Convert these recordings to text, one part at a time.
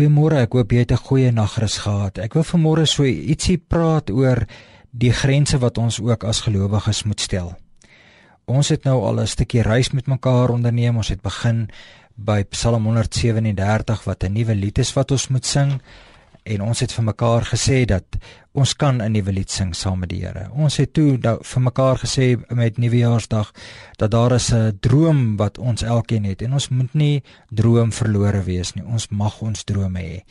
Goeiemôre, ek hoop jy het 'n goeie nagrus gehad. Ek wil vanmôre so ietsie praat oor die grense wat ons ook as gelowiges moet stel. Ons het nou al 'n stukkie reis met mekaar onderneem. Ons het begin by Psalm 137 wat 'n nuwe lied is wat ons moet sing en ons het vir mekaar gesê dat ons kan 'n nuwe lied sing saam met die Here. Ons het toe nou vir mekaar gesê met Nuwejaarsdag dat daar is 'n droom wat ons elkeen het en ons moet nie droom verlore wees nie. Ons mag ons drome hê.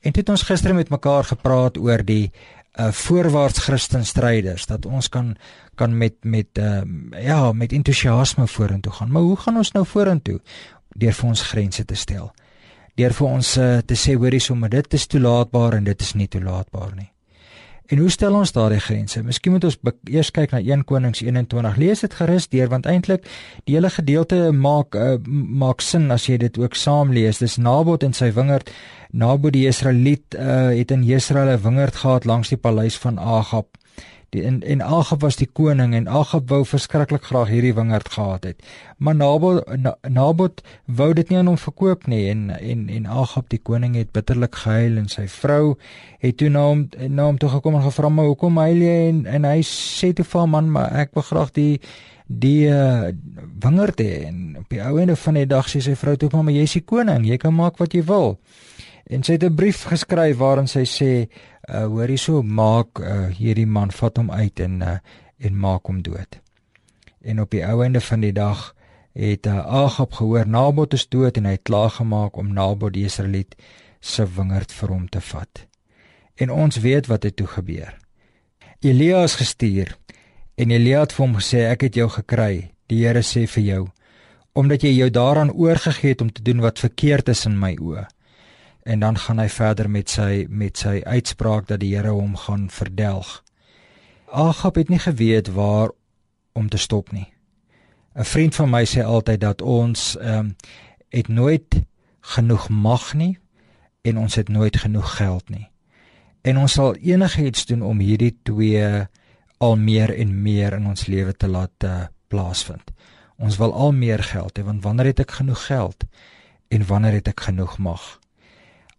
En toe het ons gister met mekaar gepraat oor die uh voorwaarts Christen stryders dat ons kan kan met met uh ja, met entoesiasme vorentoe gaan. Maar hoe gaan ons nou vorentoe? Deur vir ons grense te stel deur vir ons uh, te sê hoorie sommer dit is toelaatbaar en dit is nie toelaatbaar nie. En hoe stel ons daardie grense? Miskien moet ons eers kyk na 1 Konings 21. Lees dit gerus deur want eintlik die hele gedeelte maak uh, maak sin as jy dit ook saam lees. Dis Nabot en sy wingerd. Nabot die Israeliet uh, het in Jesreel 'n wingerd gehad langs die paleis van Agab. Die, en en Agab was die koning en Agab wou verskriklik graag hierdie wingerd gehad het. Maar Nabot Nabot wou dit nie aan hom verkoop nie en en en Agab die koning het bitterlik gehuil en sy vrou het toe na hom na hom toe gekom en gevra maar hoekom huil jy en en hy sê toe vir man maar ek wil graag die die uh, wingerd hê en op die ou einde van die dag sê sy vrou toe maar jy is die koning jy kan maak wat jy wil. En sy het 'n brief geskryf waarin sy sê uh hoor hierso maak uh hierdie man vat hom uit en uh en maak hom dood. En op die ou einde van die dag het uh, Agab gehoor Nabot is dood en hy het klaar gemaak om Nabot die Israeliet se wingerd vir hom te vat. En ons weet wat het toe gebeur. Elia is gestuur en Elia het vir hom gesê ek het jou gekry. Die Here sê vir jou omdat jy jou daaraan oorgegee het om te doen wat verkeerd is in my oë en dan gaan hy verder met sy met sy uitspraak dat die Here hom gaan verdelg. Agab het nie geweet waar om te stop nie. 'n Vriend van my sê altyd dat ons ehm um, het nooit genoeg mag nie en ons het nooit genoeg geld nie. En ons sal enigiets doen om hierdie twee al meer en meer in ons lewe te laat uh, plaasvind. Ons wil al meer geld hê want wanneer het ek genoeg geld en wanneer het ek genoeg mag?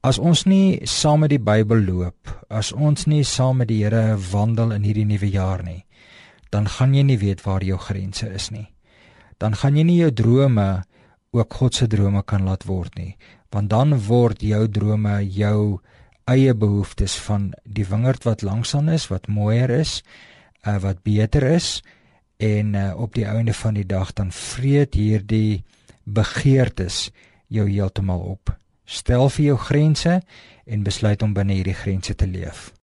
As ons nie saam met die Bybel loop, as ons nie saam met die Here wandel in hierdie nuwe jaar nie, dan gaan jy nie weet waar jou grense is nie. Dan gaan jy nie jou drome ook God se drome kan laat word nie, want dan word jou drome jou eie behoeftes van die wingerd wat langsaan is, wat mooier is, uh, wat beter is en uh, op die einde van die dag dan vreet hierdie begeertes jou heeltemal op. Stel vir jou grense en besluit om binne hierdie grense te leef.